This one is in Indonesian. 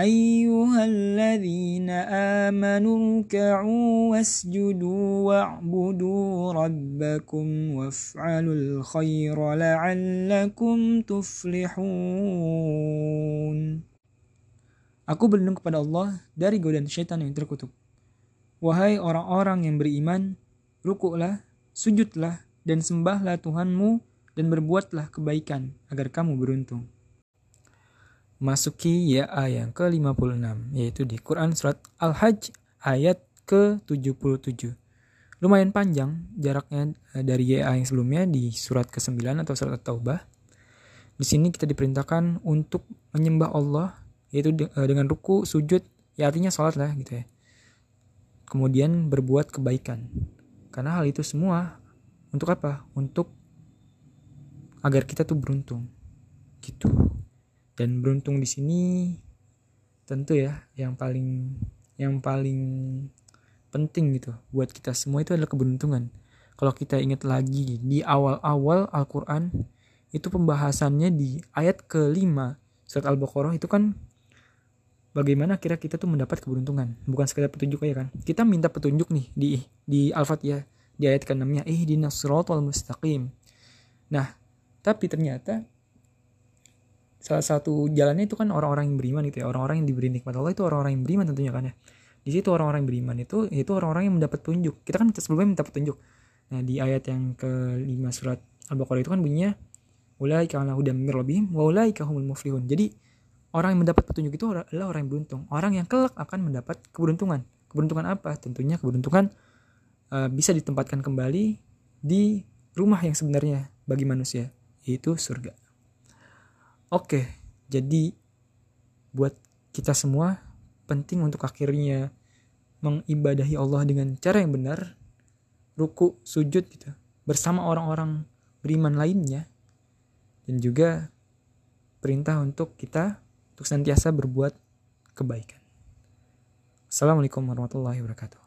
أيها الذين آمنوا اركعوا واسجدوا واعبدوا ربكم وافعلوا الخير لعلكم تفلحون Aku berlindung kepada Allah dari godaan syaitan yang terkutuk. Wahai orang-orang yang beriman, rukuklah, sujudlah, dan sembahlah Tuhanmu dan berbuatlah kebaikan agar kamu beruntung. Masuki ya yang ke-56, yaitu di Quran Surat Al-Hajj ayat ke-77. Lumayan panjang jaraknya eh, dari YA yang sebelumnya di surat ke-9 atau surat At-Taubah. Di sini kita diperintahkan untuk menyembah Allah yaitu eh, dengan ruku, sujud, ya artinya sholat lah gitu ya. Kemudian berbuat kebaikan. Karena hal itu semua untuk apa? Untuk agar kita tuh beruntung. Gitu. Dan beruntung di sini tentu ya yang paling yang paling penting gitu buat kita semua itu adalah keberuntungan. Kalau kita ingat lagi di awal-awal Al-Qur'an itu pembahasannya di ayat kelima surat Al-Baqarah itu kan bagaimana kira kita tuh mendapat keberuntungan. Bukan sekedar petunjuk aja kan. Kita minta petunjuk nih di di al-fatihah di ayat ke-6 nya ihdinas siratal mustaqim. Nah tapi ternyata salah satu jalannya itu kan orang-orang yang beriman gitu ya orang-orang yang diberi nikmat Allah itu orang-orang yang beriman tentunya kan ya di situ orang-orang yang beriman itu itu orang-orang yang mendapat petunjuk kita kan sebelumnya minta petunjuk nah di ayat yang ke-5 surat al-baqarah itu kan bunyinya ulaika ala hudam mir rabbihim wa ulaika muflihun jadi Orang yang mendapat petunjuk itu adalah orang yang beruntung. Orang yang kelak akan mendapat keberuntungan. Keberuntungan apa? Tentunya keberuntungan uh, bisa ditempatkan kembali di rumah yang sebenarnya bagi manusia, yaitu surga. Oke, jadi buat kita semua penting untuk akhirnya mengibadahi Allah dengan cara yang benar, ruku, sujud gitu, bersama orang-orang beriman lainnya, dan juga perintah untuk kita untuk senantiasa berbuat kebaikan. Assalamualaikum warahmatullahi wabarakatuh.